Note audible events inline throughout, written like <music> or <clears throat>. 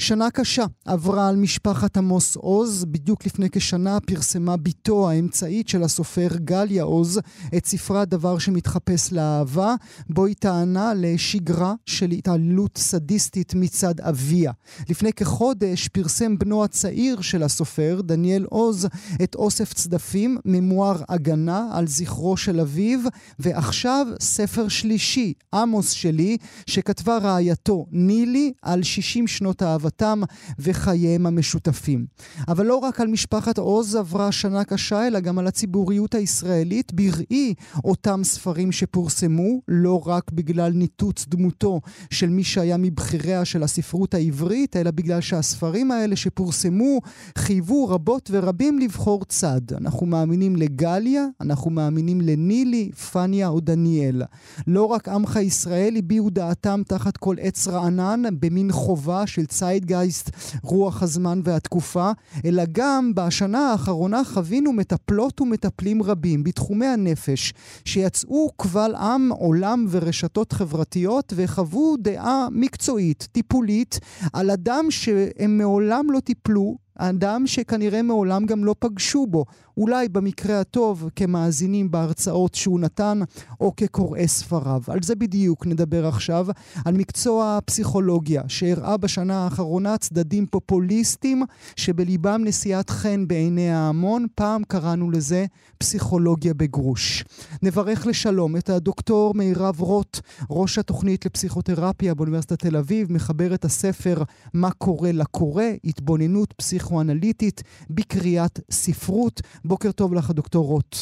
שנה קשה עברה על משפחת עמוס עוז. בדיוק לפני כשנה פרסמה בתו האמצעית של הסופר גליה עוז את ספרה דבר שמתחפש לאהבה, בו היא טענה לשגרה של התעללות סדיסטית מצד אביה. לפני כחודש פרסם בנו הצעיר של הסופר, דניאל עוז, את אוסף צדפים, ממואר הגנה על זכרו של אביו, ועכשיו ספר שלישי, עמוס שלי, שכתבה רעייתו נילי על 60 שנות אהבה. אהבתם וחייהם המשותפים. אבל לא רק על משפחת עוז עברה שנה קשה, אלא גם על הציבוריות הישראלית בראי אותם ספרים שפורסמו, לא רק בגלל ניתוץ דמותו של מי שהיה מבכיריה של הספרות העברית, אלא בגלל שהספרים האלה שפורסמו חייבו רבות ורבים לבחור צד. אנחנו מאמינים לגליה, אנחנו מאמינים לנילי, פניה או דניאל. לא רק עמך ישראל הביעו דעתם תחת כל עץ רענן, במין חובה של ציד הזיידגייסט, רוח הזמן והתקופה, אלא גם בשנה האחרונה חווינו מטפלות ומטפלים רבים בתחומי הנפש, שיצאו קבל עם, עולם ורשתות חברתיות וחוו דעה מקצועית, טיפולית, על אדם שהם מעולם לא טיפלו, אדם שכנראה מעולם גם לא פגשו בו, אולי במקרה הטוב כמאזינים בהרצאות שהוא נתן, או כקוראי ספריו. על זה בדיוק נדבר עכשיו, על מקצוע הפסיכולוגיה, שהראה בשנה האחרונה צדדים פופוליסטיים שבליבם נשיאת חן בעיני ההמון, פעם קראנו לזה פסיכולוגיה בגרוש. נברך לשלום את הדוקטור מירב רוט, ראש התוכנית לפסיכותרפיה באוניברסיטת תל אביב, מחברת הספר "מה קורה לקורא", התבוננות פסיכואנליטית בקריאת ספרות. בוקר טוב לך, דוקטור רוט.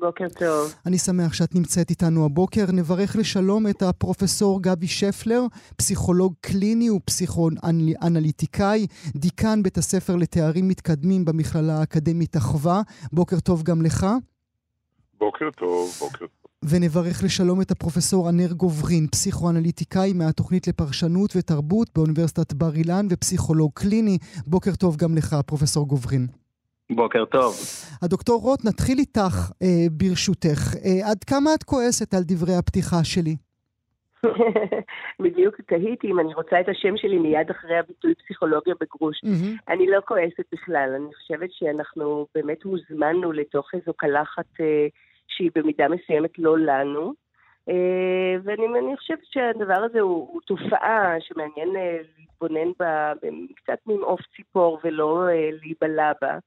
בוקר טוב. אני שמח שאת נמצאת איתנו הבוקר. נברך לשלום את הפרופסור גבי שפלר, פסיכולוג קליני ופסיכואנליטיקאי, דיקן בית הספר לתארים מתקדמים במכללה האקדמית אחווה. בוקר טוב גם לך. בוקר טוב, בוקר טוב. ונברך לשלום את הפרופסור ענר גוברין, פסיכואנליטיקאי מהתוכנית לפרשנות ותרבות באוניברסיטת בר אילן ופסיכולוג קליני. בוקר טוב גם לך, פרופסור גוברין. בוקר טוב. הדוקטור רוט, נתחיל איתך אה, ברשותך. אה, עד כמה את כועסת על דברי הפתיחה שלי? <laughs> בדיוק תהיתי אם אני רוצה את השם שלי מיד אחרי הביטוי פסיכולוגיה בגרוש. Mm-hmm. אני לא כועסת בכלל, אני חושבת שאנחנו באמת הוזמנו לתוך איזו קלחת אה, שהיא במידה מסוימת לא לנו. אה, ואני חושבת שהדבר הזה הוא, הוא תופעה שמעניין אה, להתבונן בה קצת ממעוף ציפור ולא אה, להיבלע בה.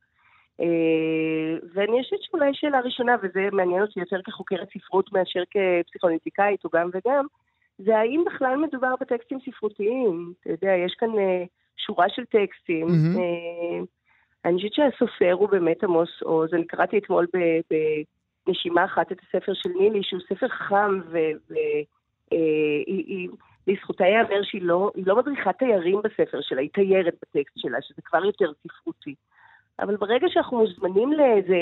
ואני חושבת שאולי שאלה ראשונה, וזה מעניין אותי יותר כחוקרת ספרות מאשר כפסיכולוגיקאית או גם וגם, זה האם בכלל מדובר בטקסטים ספרותיים. אתה יודע, יש כאן שורה של טקסטים. Mm-hmm. אני חושבת שהסופר הוא באמת עמוס עוז. אני קראתי אתמול בנשימה אחת את הספר של נילי, שהוא ספר חם, ולזכותה ייאמר שהיא לא, לא מדריכה תיירים בספר שלה, היא תיירת בטקסט שלה, שזה כבר יותר ספרותי. אבל ברגע שאנחנו מוזמנים לאיזה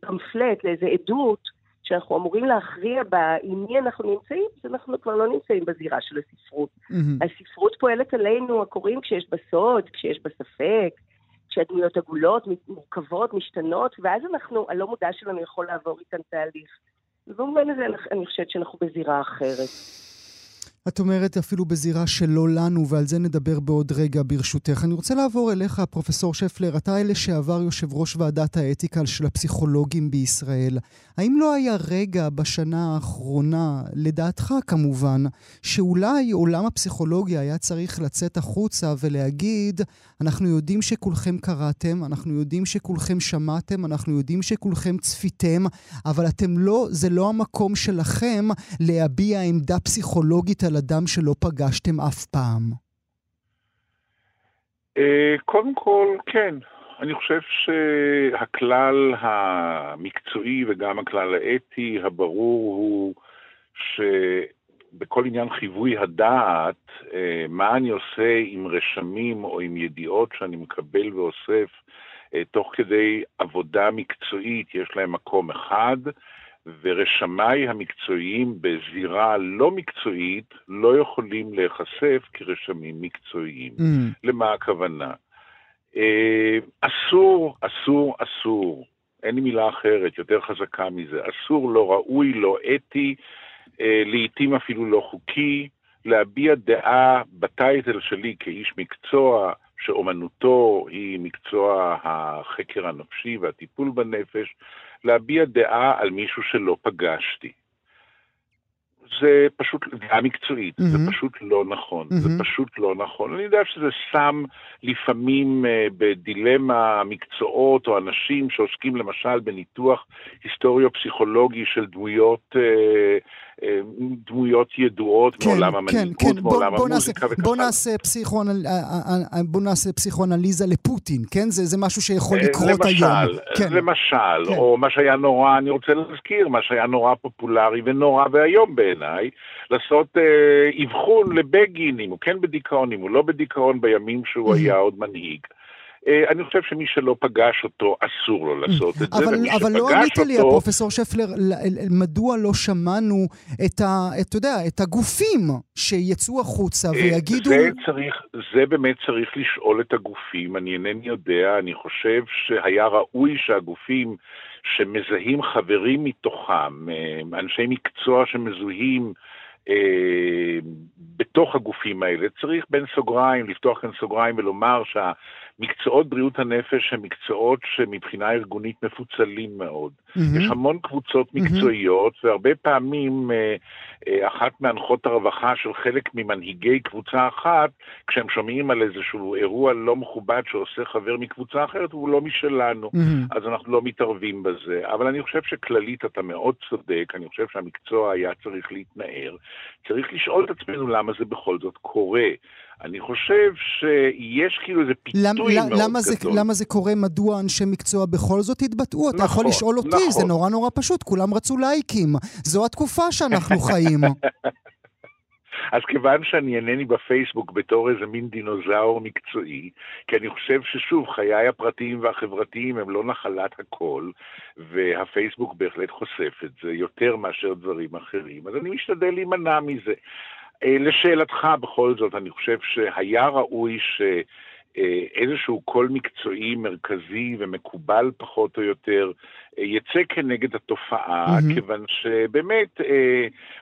פמפלט, לאיזה עדות, שאנחנו אמורים להכריע בה עם מי אנחנו נמצאים, אז אנחנו כבר לא נמצאים בזירה של הספרות. Mm-hmm. הספרות פועלת עלינו, הקוראים, כשיש בה סוד, כשיש בה ספק, כשהדמויות עגולות, מורכבות, משתנות, ואז אנחנו, הלא מודע שלנו יכול לעבור איתן תהליך. ובמובן הזה אני חושבת שאנחנו בזירה אחרת. את אומרת אפילו בזירה שלא לנו, ועל זה נדבר בעוד רגע ברשותך. אני רוצה לעבור אליך, פרופסור שפלר, אתה לשעבר יושב ראש ועדת האתיקה של הפסיכולוגים בישראל. האם לא היה רגע בשנה האחרונה, לדעתך כמובן, שאולי עולם הפסיכולוגיה היה צריך לצאת החוצה ולהגיד, אנחנו יודעים שכולכם קראתם, אנחנו יודעים שכולכם שמעתם, אנחנו יודעים שכולכם צפיתם, אבל אתם לא, זה לא המקום שלכם להביע עמדה פסיכולוגית על אדם שלא פגשתם אף פעם? אה, קודם כל, כן. אני חושב שהכלל המקצועי וגם הכלל האתי הברור הוא שבכל עניין חיווי הדעת, אה, מה אני עושה עם רשמים או עם ידיעות שאני מקבל ואוסף אה, תוך כדי עבודה מקצועית, יש להם מקום אחד, ורשמיי המקצועיים בזירה לא מקצועית לא יכולים להיחשף כרשמים מקצועיים. Mm. למה הכוונה? אה, אסור, אסור, אסור אין לי מילה אחרת, יותר חזקה מזה. אסור, לא ראוי, לא אתי, אה, לעתים אפילו לא חוקי, להביע דעה בטייטל שלי כאיש מקצוע, שאומנותו היא מקצוע החקר הנפשי והטיפול בנפש, להביע דעה על מישהו שלא פגשתי. זה פשוט דעה מקצועית, mm-hmm. זה פשוט לא נכון, mm-hmm. זה פשוט לא נכון. אני יודע שזה שם לפעמים uh, בדילמה מקצועות או אנשים שעוסקים למשל בניתוח היסטוריו-פסיכולוגי של דמויות uh, אה, דמויות ידועות כן, מעולם כן, המנהיגות, כן, מעולם בוא, המוזיקה וככה. בוא נעשה, פסיכואנל... אה, אה, בוא נעשה פסיכואנליזה לפוטין, כן? זה, זה משהו שיכול לקרות למשל, היום. כן. למשל, כן. או מה שהיה נורא, אני רוצה להזכיר, מה שהיה נורא פופולרי ונורא ואיום בעיניי, לעשות אה, אבחון לבגין, אם הוא כן בדיכאון, אם הוא לא בדיכאון, בימים שהוא היה עוד מנהיג. אה, אני חושב שמי שלא פגש אותו, אסור לו לעשות את אבל, זה. אבל לא ענית לי, הפרופסור שפלר, מדוע לא שמענו את, ה, אתה יודע, את הגופים שיצאו החוצה אה, ויגידו... זה, צריך, זה באמת צריך לשאול את הגופים, אני אינני יודע, אני חושב שהיה ראוי שהגופים שמזהים חברים מתוכם, אה, אנשי מקצוע שמזוהים, בתוך הגופים האלה. צריך בין סוגריים, לפתוח כאן סוגריים ולומר שה... מקצועות בריאות הנפש הם מקצועות שמבחינה ארגונית מפוצלים מאוד. Mm-hmm. יש המון קבוצות מקצועיות, mm-hmm. והרבה פעמים אה, אה, אחת מהנחות הרווחה של חלק ממנהיגי קבוצה אחת, כשהם שומעים על איזשהו אירוע לא מכובד שעושה חבר מקבוצה אחרת, הוא לא משלנו, mm-hmm. אז אנחנו לא מתערבים בזה. אבל אני חושב שכללית אתה מאוד צודק, אני חושב שהמקצוע היה צריך להתנער. צריך לשאול את עצמנו למה זה בכל זאת קורה. אני חושב שיש כאילו איזה פיתוי למ, מאוד למה גדול. זה, למה זה קורה? מדוע אנשי מקצוע בכל זאת התבטאו? נכון, אתה יכול נכון, לשאול אותי, נכון. זה נורא נורא פשוט, כולם רצו לייקים. זו התקופה שאנחנו חיים. <laughs> אז כיוון שאני אינני בפייסבוק בתור איזה מין דינוזאור מקצועי, כי אני חושב ששוב, חיי הפרטיים והחברתיים הם לא נחלת הכל, והפייסבוק בהחלט חושף את זה יותר מאשר דברים אחרים, אז אני משתדל להימנע מזה. אה, לשאלתך, בכל זאת, אני חושב שהיה ראוי ש... אה, איזשהו קול מקצועי מרכזי ומקובל פחות או יותר אה, יצא כנגד התופעה, mm-hmm. כיוון שבאמת,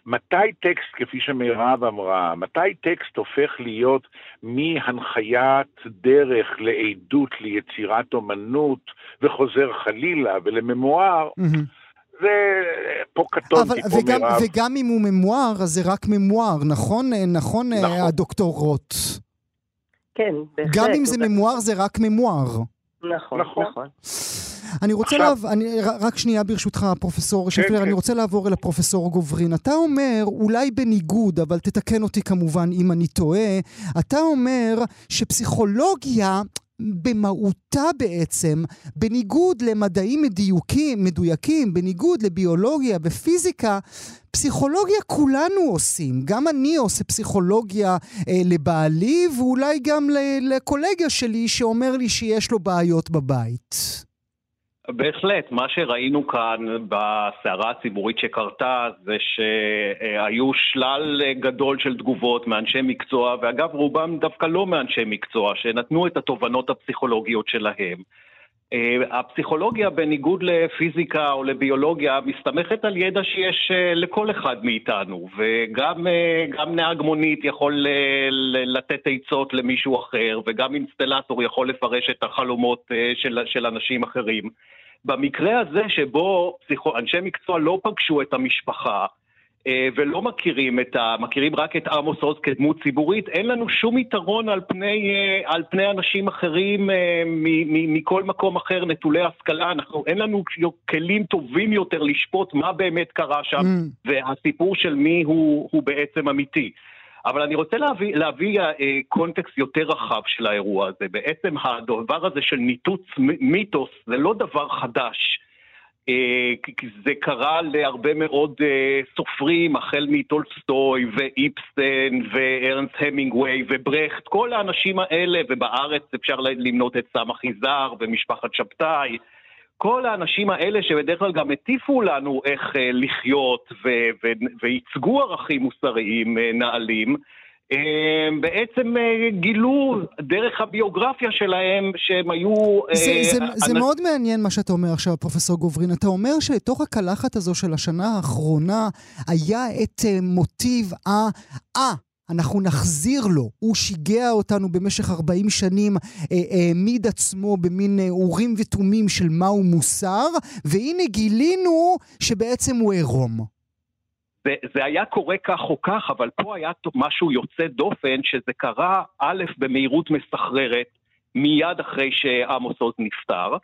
מתי טקסט, כפי שמירב אמרה, מתי טקסט הופך להיות מהנחיית דרך לעדות, ליצירת אומנות, וחוזר חלילה ולממואר, mm-hmm. זה פה קטונתי, פה וגם, מירב. וגם אם הוא ממואר, אז זה רק ממואר, נכון? נכון, נכון. הדוקטור רוט? כן, בהחלט. גם אם זה ממואר, זה רק ממואר. נכון, נכון. נכון. אני רוצה עכשיו... לעבור, אני, רק שנייה ברשותך, פרופסור כן, שפלר, כן. אני רוצה לעבור אל הפרופסור גוברין. אתה אומר, אולי בניגוד, אבל תתקן אותי כמובן אם אני טועה, אתה אומר שפסיכולוגיה במהותה בעצם, בניגוד למדעים מדיוקים, מדויקים, בניגוד לביולוגיה ופיזיקה, פסיכולוגיה כולנו עושים. גם אני עושה פסיכולוגיה אה, לבעלי, ואולי גם לקולגה שלי שאומר לי שיש לו בעיות בבית. בהחלט, מה שראינו כאן בסערה הציבורית שקרתה זה שהיו שלל גדול של תגובות מאנשי מקצוע, ואגב רובם דווקא לא מאנשי מקצוע, שנתנו את התובנות הפסיכולוגיות שלהם. הפסיכולוגיה, בניגוד לפיזיקה או לביולוגיה, מסתמכת על ידע שיש לכל אחד מאיתנו, וגם נהג מונית יכול לתת עצות למישהו אחר, וגם אינסטלטור יכול לפרש את החלומות של, של אנשים אחרים. במקרה הזה שבו פסיכו... אנשי מקצוע לא פגשו את המשפחה אה, ולא מכירים את ה... מכירים רק את עמוס עוז כדמות ציבורית, אין לנו שום יתרון על פני, אה, על פני אנשים אחרים אה, מכל מקום אחר, נטולי השכלה, אנחנו, אין לנו כלים טובים יותר לשפוט מה באמת קרה שם, mm. והסיפור של מי הוא, הוא בעצם אמיתי. אבל אני רוצה להביא, להביא אה, קונטקסט יותר רחב של האירוע הזה. בעצם הדבר הזה של ניתוץ מיתוס זה לא דבר חדש. אה, זה קרה להרבה מאוד אה, סופרים, החל מטולסטוי ואיפסטן וארנס המינגווי וברכט, כל האנשים האלה, ובארץ אפשר למנות את סמך יזהר ומשפחת שבתאי. כל האנשים האלה שבדרך כלל גם הטיפו לנו איך uh, לחיות וייצגו ערכים מוסריים נעלים, בעצם גילו דרך הביוגרפיה שלהם שהם היו... זה, זה, זה אנ... מאוד מעניין מה שאתה אומר עכשיו, פרופסור גוברין. אתה אומר שלתוך הקלחת הזו של השנה האחרונה היה את מוטיב ה-אה. אנחנו נחזיר לו. הוא שיגע אותנו במשך 40 שנים, אה, העמיד עצמו במין אה, אורים ותומים של מהו מוסר, והנה גילינו שבעצם הוא עירום. זה, זה היה קורה כך או כך, אבל פה היה משהו יוצא דופן, שזה קרה א', במהירות מסחררת, מיד אחרי שעמוס עוז נפטר.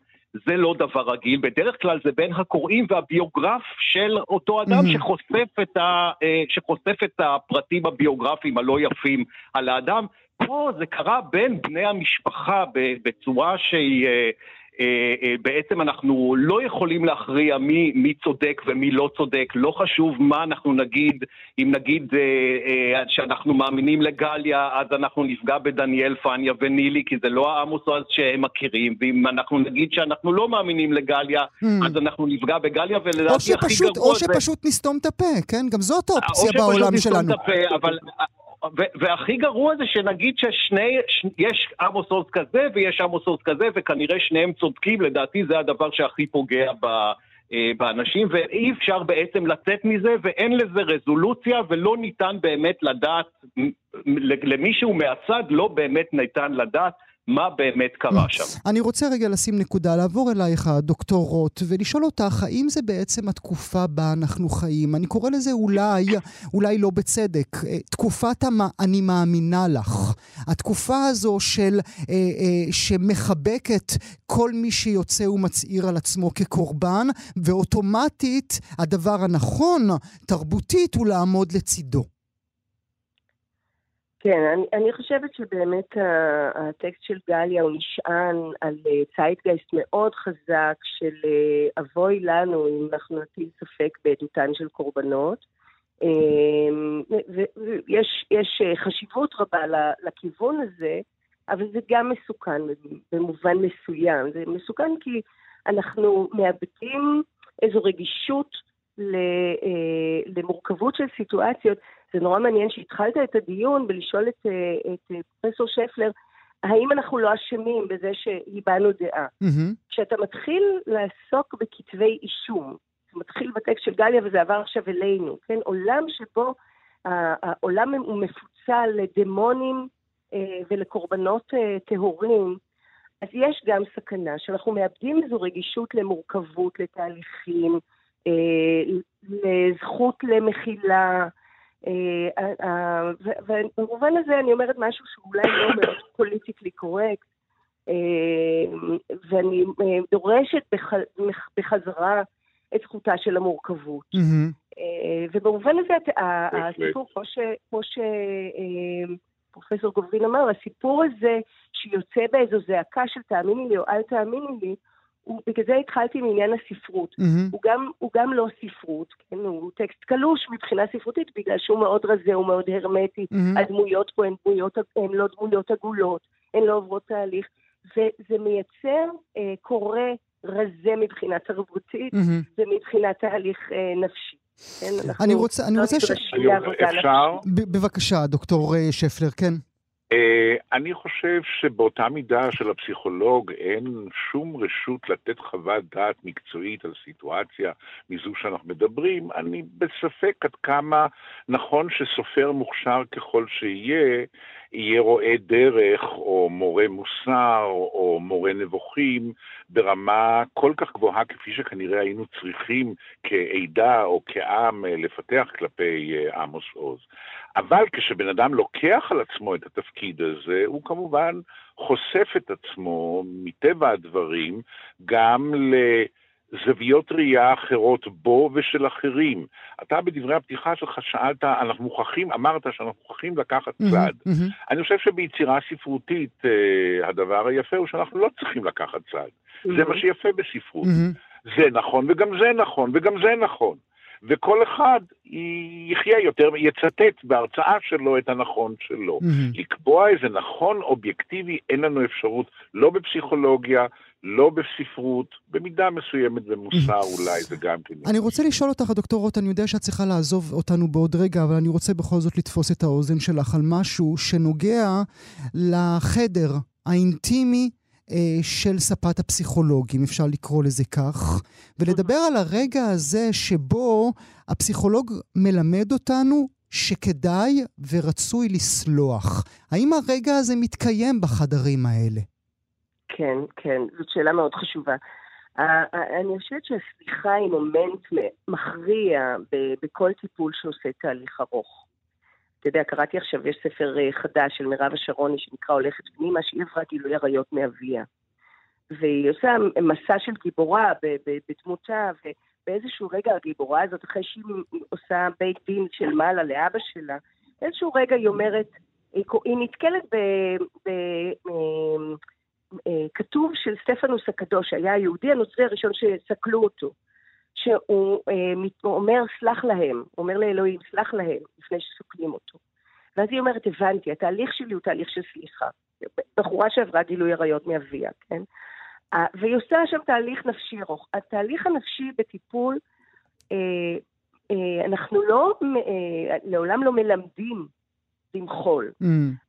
זה לא דבר רגיל, בדרך כלל זה בין הקוראים והביוגרף של אותו אדם mm-hmm. שחושף, את ה, אה, שחושף את הפרטים הביוגרפיים הלא יפים על האדם. פה זה קרה בין בני המשפחה בצורה שהיא אה, בעצם אנחנו לא יכולים להכריע מי, מי צודק ומי לא צודק, לא חשוב מה אנחנו נגיד, אם נגיד אה, שאנחנו מאמינים לגליה, אז אנחנו נפגע בדניאל, פניה ונילי, כי זה לא העמוס אז שהם מכירים, ואם אנחנו נגיד שאנחנו לא מאמינים לגליה, mm. אז אנחנו נפגע בגליה, ולדעתי הכי גרוע... או שפשוט נסתום את הפה, כן? גם זאת אופציה בעולם שלנו. או שפשוט נסתום את הפה, אבל... והכי גרוע זה שנגיד ששני, ש, יש עמוס עוז כזה ויש עמוס עוז כזה, וכנראה שניהם צודקים, לדעתי זה הדבר שהכי פוגע ב... אה, באנשים, ואי אפשר בעצם לצאת מזה, ואין לזה רזולוציה, ולא ניתן באמת לדעת, למישהו מהצד לא באמת ניתן לדעת מה באמת קרה שם. אני רוצה רגע לשים נקודה, לעבור אלייך, דוקטור רוט, ולשאול אותך, האם זה בעצם התקופה בה אנחנו חיים? אני קורא לזה אולי, אולי לא בצדק, אה, תקופת המ... אני מאמינה לך. התקופה הזו של, אה, אה, שמחבקת כל מי שיוצא ומצהיר על עצמו כקורבן, ואוטומטית הדבר הנכון, תרבותית, הוא לעמוד לצידו. כן, אני, אני חושבת שבאמת הטקסט של גליה הוא נשען על ציידגייסט אה, מאוד חזק של אה, אבוי לנו אם אנחנו נטיל ספק בעדותן של קורבנות. אמ, ויש יש אה, חשיבות רבה לכיוון הזה, אבל זה גם מסוכן במובן מסוים. זה מסוכן כי אנחנו מאבדים איזו רגישות למורכבות של סיטואציות. זה נורא מעניין שהתחלת את הדיון בלשאול את, אה, את אה, פרופסור שפלר, האם אנחנו לא אשמים בזה שהבענו דעה? Mm-hmm. כשאתה מתחיל לעסוק בכתבי אישום, זה מתחיל בטקסט של גליה וזה עבר עכשיו אלינו, כן? עולם שבו העולם הוא מפוצל לדמונים אה, ולקורבנות טהורים, אז יש גם סכנה שאנחנו מאבדים איזו רגישות למורכבות, לתהליכים, לזכות למחילה, אה, אה, ובמובן הזה אני אומרת משהו שאולי לא מאוד <coughs> פוליטיקלי קורקט, אה, ואני דורשת בחזרה את זכותה של המורכבות. ובמובן הזה הסיפור, כמו שפרופסור גוברין אמר, הסיפור הזה שיוצא באיזו זעקה של תאמיני לי או אל תאמיני לי, הוא, בגלל זה התחלתי מעניין הספרות. Mm-hmm. הוא, גם, הוא גם לא ספרות, כן? הוא טקסט קלוש מבחינה ספרותית, בגלל שהוא מאוד רזה, הוא מאוד הרמטי. Mm-hmm. הדמויות פה הן, דמויות, הן לא דמויות עגולות, הן לא עוברות תהליך. וזה מייצר אה, קורא רזה מבחינה תרבותית mm-hmm. ומבחינת תהליך אה, נפשי. כן, אני רוצה, אני לא רוצה ש... אפשר? בבקשה, דוקטור אה, שפלר, כן. אה, אני חושב שבאותה מידה של הפסיכולוג אין שום רשות לתת חוות דעת מקצועית על סיטואציה מזו שאנחנו מדברים. אני בספק עד כמה נכון שסופר מוכשר ככל שיהיה, יהיה רואה דרך או מורה מוסר או מורה נבוכים ברמה כל כך גבוהה כפי שכנראה היינו צריכים כעדה או כעם לפתח כלפי אה, עמוס עוז. אבל כשבן אדם לוקח על עצמו את התפקיד הזה, הוא כמובן חושף את עצמו, מטבע הדברים, גם לזוויות ראייה אחרות בו ושל אחרים. אתה בדברי הפתיחה שלך שאלת, אנחנו מוכרחים, אמרת שאנחנו מוכרחים לקחת צד. Mm-hmm, mm-hmm. אני חושב שביצירה ספרותית אה, הדבר היפה הוא שאנחנו לא צריכים לקחת צד. Mm-hmm. זה מה שיפה בספרות. זה נכון וגם זה נכון וגם זה נכון. וכל אחד יחיה יותר, יצטט בהרצאה שלו את הנכון שלו. Mm-hmm. לקבוע איזה נכון אובייקטיבי, אין לנו אפשרות, לא בפסיכולוגיה, לא בספרות, במידה מסוימת במוסר אולי זה גם כן. אני רוצה לשאול אותך, דוקטור רוט, אני יודע שאת צריכה לעזוב אותנו בעוד רגע, אבל אני רוצה בכל זאת לתפוס את האוזן שלך על משהו שנוגע לחדר האינטימי אה, של ספת הפסיכולוגים, אפשר לקרוא לזה כך, ולדבר על הרגע הזה שבו הפסיכולוג מלמד אותנו שכדאי ורצוי לסלוח. האם הרגע הזה מתקיים בחדרים האלה? כן, כן, זאת שאלה מאוד חשובה. אני חושבת שהסליחה היא מומנט מכריע בכל טיפול שעושה תהליך ארוך. אתה יודע, קראתי עכשיו, יש ספר אה, חדש של מירב השרוני שנקרא הולכת פנימה, שהיא עברה גילוי עריות מאביה. והיא עושה מסע של גיבורה בדמותה, ובאיזשהו רגע הגיבורה הזאת, אחרי שהיא עושה בית דין של מעלה לאבא שלה, באיזשהו רגע היא אומרת, היא נתקלת ב... ב, ב אה, כתוב של סטפנוס הקדוש, שהיה היהודי הנוצרי הראשון שסקלו אותו, שהוא אה, אומר סלח להם, אומר לאלוהים סלח להם לפני שסוקלים אותו. ואז היא אומרת, הבנתי, התהליך שלי הוא תהליך של סליחה. בחורה שעברה גילוי עריות מאביה, כן? והיא עושה שם תהליך נפשי ארוך. התהליך הנפשי בטיפול, אה, אה, אנחנו לא, אה, לעולם לא מלמדים למחול. Mm.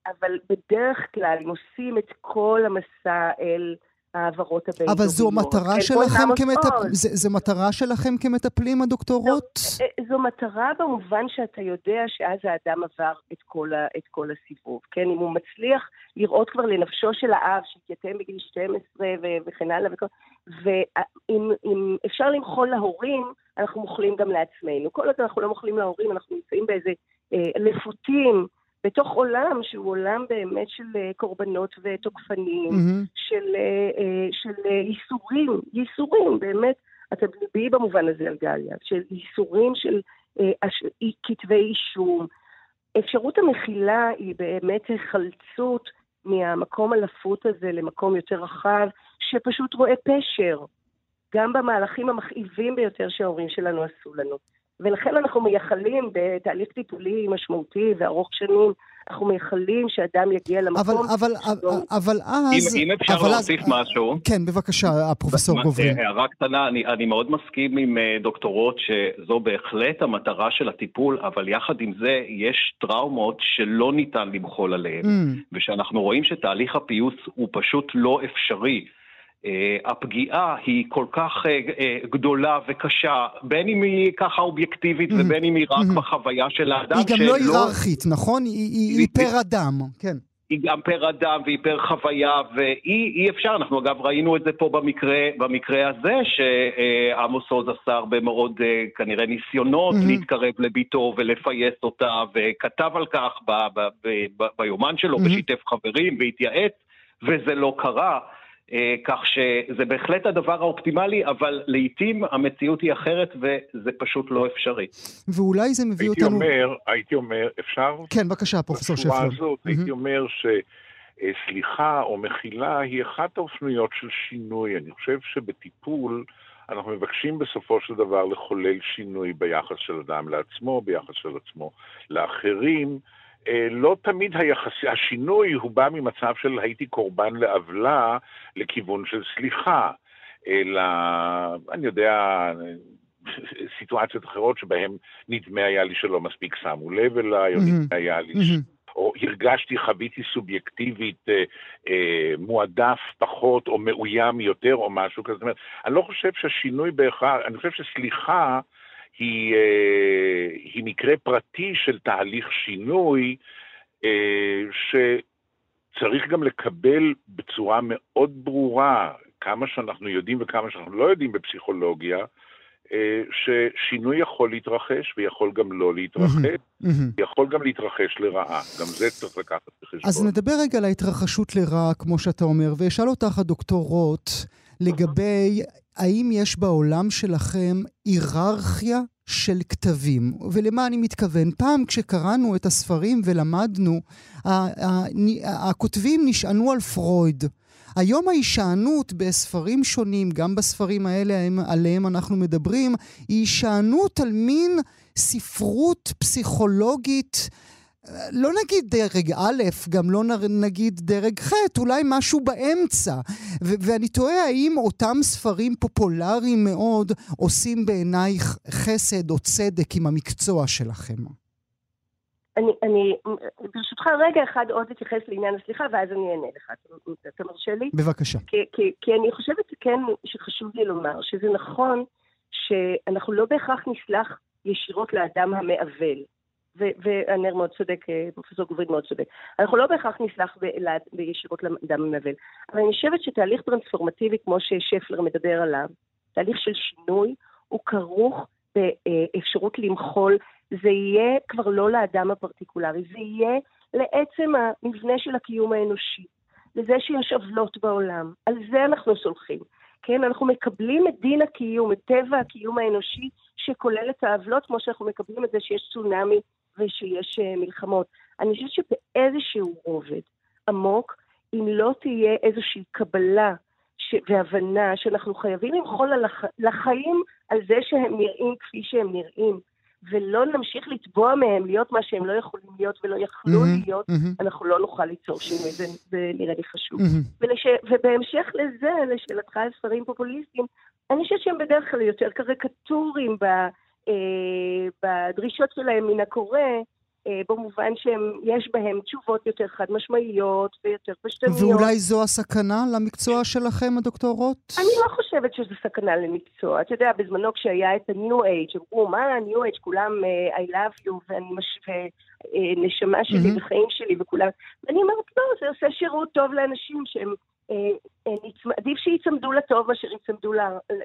אבל בדרך כלל, אם עושים את כל המסע אל העברות הבינלאומיות. אבל זו מטרה שלכם כמטפלים? זו מטרה שלכם כמטפלים, הדוקטורות? לא, אה, זו מטרה במובן שאתה יודע שאז האדם עבר את כל, ה, את כל הסיבוב, כן? אם הוא מצליח לראות כבר לנפשו של האב שהתייתם בגיל 12 ו- וכן הלאה וכל... ואם אפשר למחול להורים, אנחנו מוחלים גם לעצמנו. כל עוד אנחנו לא מוחלים להורים, אנחנו נמצאים באיזה אה, לפותים. בתוך עולם שהוא עולם באמת של אה, קורבנות ותוקפנים, mm-hmm. של, אה, אה, של ייסורים, ייסורים, באמת, אתה ליבי במובן הזה על גליה, של ייסורים של כתבי אישום. אפשרות המחילה היא באמת היחלצות מהמקום הלפות הזה למקום יותר רחב, שפשוט רואה פשר, גם במהלכים המכאיבים ביותר שההורים שלנו עשו לנו. ולכן אנחנו מייחלים בתהליך טיפולי משמעותי וארוך שנים, אנחנו מייחלים שאדם יגיע למקום... אבל, אבל, אבל, אבל אז... אם, אם אפשר אבל להוסיף אז, משהו... כן, בבקשה, הפרופסור גוברין. הערה קטנה, אני, אני מאוד מסכים עם אה, דוקטורות שזו בהחלט המטרה של הטיפול, אבל יחד עם זה יש טראומות שלא ניתן למחול עליהן, mm. ושאנחנו רואים שתהליך הפיוס הוא פשוט לא אפשרי. Uh, הפגיעה היא כל כך uh, uh, גדולה וקשה, בין אם היא ככה אובייקטיבית mm-hmm. ובין אם היא רק mm-hmm. בחוויה של האדם. היא גם לא שלא... לא היררכית, נכון? היא, היא, היא פר אדם, כן. היא גם פר אדם והיא פר חוויה, ואי אפשר, אנחנו אגב ראינו את זה פה במקרה, במקרה הזה, שעמוס עוז עשה הרבה מאוד כנראה ניסיונות mm-hmm. להתקרב לביתו ולפייס אותה, וכתב על כך ב, ב, ב, ביומן שלו, mm-hmm. ושיתף חברים והתייעץ, וזה לא קרה. אה, כך שזה בהחלט הדבר האופטימלי, אבל לעיתים המציאות היא אחרת וזה פשוט לא אפשרי. ואולי זה מביא הייתי אותנו... אומר, הייתי אומר, אפשר? כן, בבקשה, פרופסור שפר. בצורה הזאת, mm-hmm. הייתי אומר שסליחה או מחילה היא אחת האופנויות של שינוי. אני חושב שבטיפול... אנחנו מבקשים בסופו של דבר לחולל שינוי ביחס של אדם לעצמו, ביחס של עצמו לאחרים, לא תמיד היחס, השינוי הוא בא ממצב של הייתי קורבן לעוולה לכיוון של סליחה, אלא, אני יודע, סיטואציות אחרות שבהן נדמה היה לי שלא מספיק שמו לב אליי, או נדמה היה לי... או הרגשתי, חוויתי סובייקטיבית אה, אה, מועדף פחות, או מאוים יותר, או משהו כזה. זאת אומרת, אני לא חושב שהשינוי בהכרח, אני חושב שסליחה היא, אה, היא מקרה פרטי של תהליך שינוי אה, שצריך גם לקבל בצורה מאוד ברורה, כמה שאנחנו יודעים וכמה שאנחנו לא יודעים בפסיכולוגיה, אה, ששינוי יכול להתרחש ויכול גם לא להתרחש, יכול גם להתרחש לרעה, גם זה צריך לקחת בחשבון. אז נדבר רגע על ההתרחשות לרעה, כמו שאתה אומר, ואשאל אותך, הדוקטור רוט, לגבי האם יש בעולם שלכם היררכיה של כתבים. ולמה אני מתכוון? פעם כשקראנו את הספרים ולמדנו, הכותבים נשענו על פרויד. היום ההישענות בספרים שונים, גם בספרים האלה עליהם אנחנו מדברים, היא הישענות על מין ספרות פסיכולוגית. לא נגיד דרג א', גם לא נגיד דרג ח', אולי משהו באמצע. ו- ואני תוהה האם אותם ספרים פופולריים מאוד עושים בעינייך חסד או צדק עם המקצוע שלכם. אני, אני, ברשותך, רגע אחד עוד אתייחס לעניין הסליחה, ואז אני אענה לך. אתה מרשה לי? בבקשה. כי, כי, כי אני חושבת כן שחשוב לי לומר שזה נכון שאנחנו לא בהכרח נסלח ישירות לאדם המעוול. והנר מאוד צודק, אה, פרופסור גוברין מאוד צודק. אנחנו לא בהכרח נסלח בישירות לאדם המעוול, אבל אני חושבת שתהליך טרנספורמטיבי, כמו ששפלר מדבר עליו, תהליך של שינוי, הוא כרוך באפשרות למחול. זה יהיה כבר לא לאדם הפרטיקולרי, זה יהיה לעצם המבנה של הקיום האנושי, לזה שיש עוולות בעולם. על זה אנחנו סולחים. כן, אנחנו מקבלים את דין הקיום, את טבע הקיום האנושי, שכולל את העוולות, כמו שאנחנו מקבלים את זה שיש צונאמי ושיש uh, מלחמות. אני חושבת שבאיזשהו רובד עמוק, אם לא תהיה איזושהי קבלה ש... והבנה שאנחנו חייבים למחול על הח... לחיים על זה שהם נראים כפי שהם נראים, ולא נמשיך לתבוע מהם להיות מה שהם לא יכולים להיות ולא יכלו mm-hmm, להיות, mm-hmm. אנחנו לא נוכל ליצור שינוי, זה, זה נראה לי חשוב. Mm-hmm. ולש... ובהמשך לזה, לשאלתך על ספרים פופוליסטיים, אני חושבת שהם בדרך כלל יותר קריקטורים ב... אה, בדרישות שלהם מן הקורא, אה, במובן שיש בהם תשובות יותר חד משמעיות ויותר פשטניות. ואולי זו הסכנה למקצוע שלכם, הדוקטורות? אני לא חושבת שזו סכנה למקצוע. אתה יודע, בזמנו כשהיה את ה-New Age, אמרו, מה ה-New Age, כולם uh, I love you, ואני משווה נשמה שלי mm-hmm. וחיים שלי וכולם. ואני אומרת, לא, זה עושה שירות טוב לאנשים שהם אה, אה, עדיף שיצמדו לטוב מאשר יצמדו ל...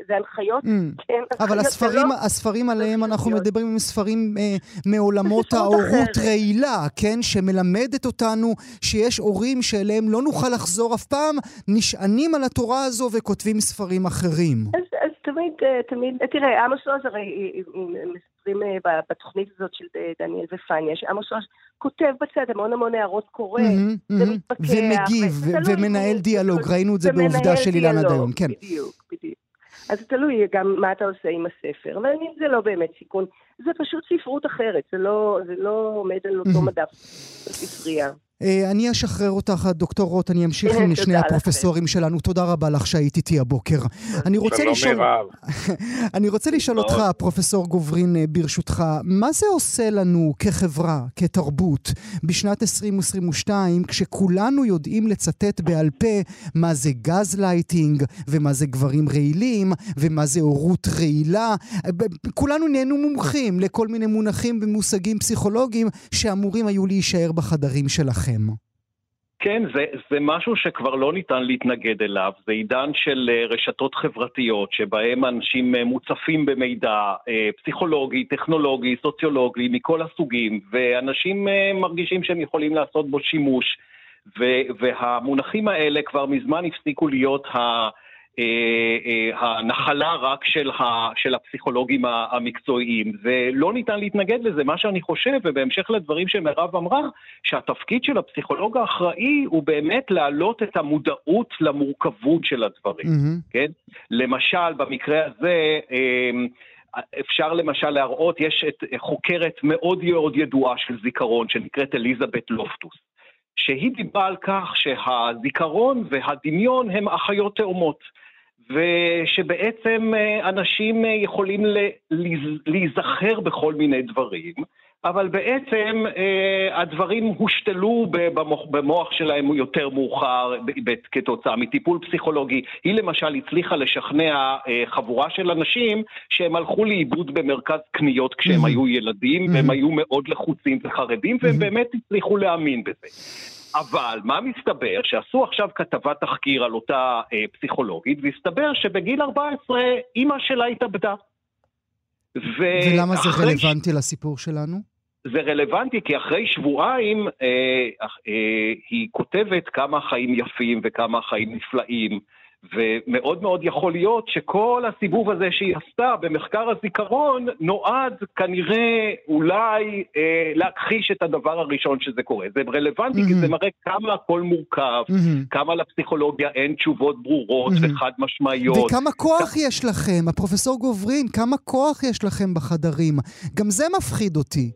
זה הנחיות, mm. כן? אבל הספרים, לא... הספרים עליהם אנחנו מדברים הם ספרים אה, מעולמות ההורות רעילה, כן? שמלמדת אותנו שיש הורים שאליהם לא נוכל לחזור אף פעם, נשענים על התורה הזו וכותבים ספרים אחרים. אז, אז תמיד, אה, תמיד, תראה, עמוס עוז הרי מספרים בתוכנית הזאת של דניאל ופניה, שעמוס עוז כותב בצד המון המון הערות קורא, ומתפקח. ומגיב, ומנהל דיאלוג, ראינו את זה בעובדה של אילנה דיון, כן. בדיוק, בדיוק. אז תלוי גם מה אתה עושה עם הספר, אבל זה לא באמת סיכון, זה פשוט ספרות אחרת, זה לא, זה לא עומד על אותו מדף בספרייה. אה, אני אשחרר אותך, דוקטור רוט, אני אמשיך עם <laughs> שני הפרופסורים שלנו. תודה רבה לך שהיית איתי הבוקר. אני רוצה לשאול... <laughs> אני רוצה לשאול אותך, פרופסור גוברין, אה, ברשותך, מה זה עושה לנו כחברה, כתרבות, בשנת 2022, כשכולנו יודעים לצטט בעל פה מה זה גז לייטינג, ומה זה גברים רעילים, ומה זה הורות רעילה? כולנו נהיינו מומחים לכל מיני מונחים ומושגים פסיכולוגיים שאמורים היו להישאר בחדרים שלכם. לכם. כן, זה, זה משהו שכבר לא ניתן להתנגד אליו. זה עידן של אה, רשתות חברתיות, שבהם אנשים אה, מוצפים במידע אה, פסיכולוגי, טכנולוגי, סוציולוגי, מכל הסוגים, ואנשים מרגישים שהם יכולים לעשות בו שימוש. והמונחים האלה כבר מזמן הפסיקו להיות ה... אה, אה, הנחלה רק של, ה, של הפסיכולוגים המקצועיים, ולא ניתן להתנגד לזה. מה שאני חושב, ובהמשך לדברים שמירב אמרה, שהתפקיד של הפסיכולוג האחראי הוא באמת להעלות את המודעות למורכבות של הדברים, mm-hmm. כן? למשל, במקרה הזה, אמ, אפשר למשל להראות, יש את חוקרת מאוד מאוד ידועה של זיכרון, שנקראת אליזבת לופטוס. שהיא דיברה על כך שהזיכרון והדמיון הם אחיות תאומות. ושבעצם אה, אנשים אה, יכולים להיזכר בכל מיני דברים, אבל בעצם אה, הדברים הושתלו במוח, במוח שלהם יותר מאוחר כתוצאה מטיפול פסיכולוגי. היא למשל הצליחה לשכנע חבורה של אנשים שהם הלכו לאיבוד במרכז קניות כשהם. היו ילדים. והם היו מאוד לחוצים וחרדים, והם. באמת הצליחו להאמין בזה. אבל מה מסתבר? שעשו עכשיו כתבת תחקיר על אותה אה, פסיכולוגית, והסתבר שבגיל 14 אימא שלה התאבדה. ו... ולמה זה רלוונטי ש... לסיפור שלנו? זה רלוונטי כי אחרי שבועיים אה, אה, היא כותבת כמה חיים יפים וכמה חיים נפלאים, ומאוד מאוד יכול להיות שכל הסיבוב הזה שהיא עשתה במחקר הזיכרון נועד כנראה אולי אה, להכחיש את הדבר הראשון שזה קורה. זה רלוונטי mm-hmm. כי זה מראה כמה הכל מורכב, mm-hmm. כמה לפסיכולוגיה אין תשובות ברורות mm-hmm. וחד משמעיות. וכמה כוח יש לכם, הפרופסור גוברין, כמה כוח יש לכם בחדרים. גם זה מפחיד אותי.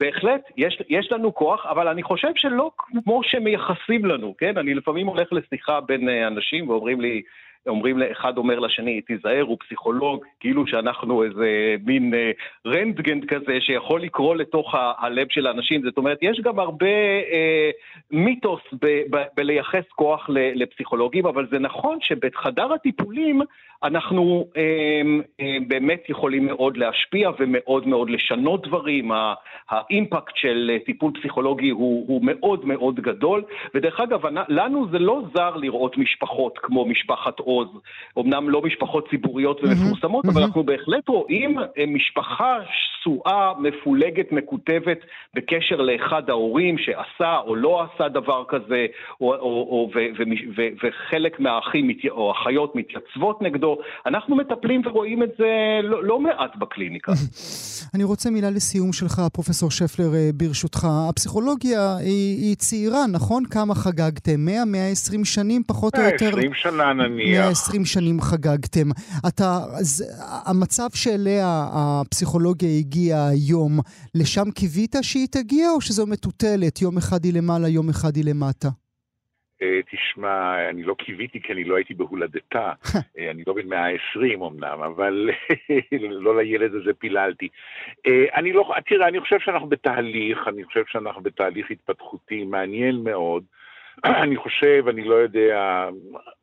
בהחלט, יש, יש לנו כוח, אבל אני חושב שלא כמו שמייחסים לנו, כן? אני לפעמים הולך לשיחה בין אה, אנשים ואומרים לי, אומרים, אחד אומר לשני, תיזהר, הוא פסיכולוג, כאילו שאנחנו איזה מין אה, רנטגן כזה שיכול לקרוא לתוך ה- הלב של האנשים. זאת אומרת, יש גם הרבה אה, מיתוס ב- ב- בלייחס כוח לפסיכולוגים, אבל זה נכון שבחדר הטיפולים אנחנו אה, אה, באמת יכולים מאוד להשפיע ומאוד מאוד לשנות דברים. האימפקט של טיפול פסיכולוגי הוא, הוא מאוד מאוד גדול, ודרך אגב, לנו זה לא זר לראות משפחות כמו משפחת עוז, אמנם לא משפחות ציבוריות ומפורסמות. אבל אנחנו בהחלט רואים אה, משפחה שסועה, מפולגת, מקוטבת, בקשר לאחד ההורים שעשה או לא עשה דבר כזה, או, או, או, ו, ו, ו, וחלק מהאחים או האחיות מתייצבות נגדו. אנחנו מטפלים ורואים את זה לא, לא מעט בקליניקה. אני רוצה מילה לסיום שלך, פרופסור שפלר, אה, ברשותך. הפסיכולוגיה היא, היא צעירה, נכון? כמה חגגתם? 100, 120 שנים, פחות או יותר? 120 שנה נניח. 120 שנים חגגתם. אתה, זה, המצב שאליה הפסיכולוגיה הגיעה היום, לשם קיווית שהיא תגיע, או שזו מטוטלת, יום אחד היא למעלה, יום אחד היא למטה? אה, תשמע, אני לא קיוויתי כי אני לא הייתי בהולדתה, <laughs> אה, אני לא בן 120 אמנם, אבל <laughs> לא לילד הזה פיללתי. אה, אני לא, תראה, אני חושב שאנחנו בתהליך, אני חושב שאנחנו בתהליך התפתחותי מעניין מאוד. <clears throat> אני חושב, אני לא יודע,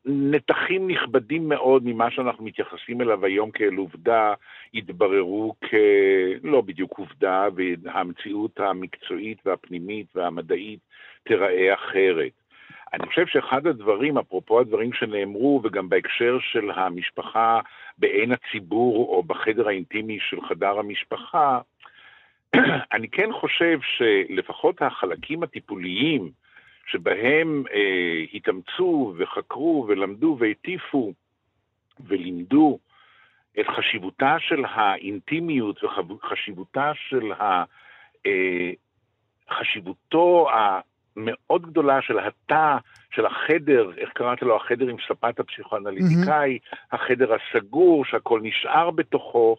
נתחים נכבדים מאוד ממה שאנחנו מתייחסים אליו היום כאל עובדה, התבררו כלא בדיוק עובדה, והמציאות המקצועית והפנימית והמדעית תיראה אחרת. אני חושב שאחד הדברים, אפרופו הדברים שנאמרו, וגם בהקשר של המשפחה בעין הציבור או בחדר האינטימי של חדר המשפחה, <clears throat> אני כן חושב שלפחות החלקים הטיפוליים שבהם אה, התאמצו וחקרו ולמדו והטיפו ולימדו את חשיבותה של האינטימיות וחשיבותה של ה... אה, חשיבותו מאוד גדולה של התא, של החדר, איך קראת לו, החדר עם ספת הפסיכואנליטיקאי, mm-hmm. החדר הסגור, שהכל נשאר בתוכו,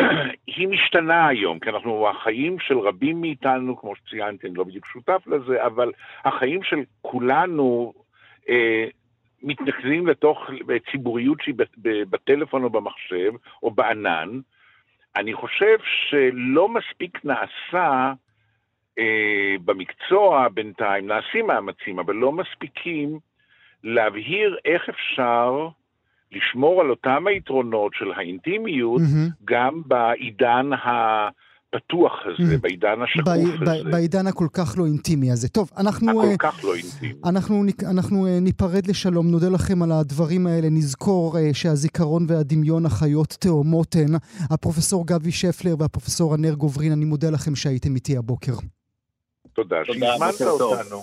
<clears throat> היא משתנה היום, כי אנחנו, החיים של רבים מאיתנו, כמו שציינתי, אני לא בדיוק שותף לזה, אבל החיים של כולנו אה, מתנקזים לתוך ציבוריות שהיא בטלפון או במחשב או בענן. אני חושב שלא מספיק נעשה אה, במקצוע בינתיים נעשים מאמצים, אבל לא מספיקים להבהיר איך אפשר לשמור על אותם היתרונות של האינטימיות mm-hmm. גם בעידן ה... הפתוח הזה, mm. בעידן השקוף ב- הזה. בעידן הכל כך לא אינטימי הזה. טוב, אנחנו... הכל uh, כך לא אינטימי. אנחנו, אנחנו uh, ניפרד לשלום, נודה לכם על הדברים האלה. נזכור uh, שהזיכרון והדמיון החיות תאומות הן. הפרופסור גבי שפלר והפרופסור ענר גוברין, אני מודה לכם שהייתם איתי הבוקר. תודה שהזמנת אותנו.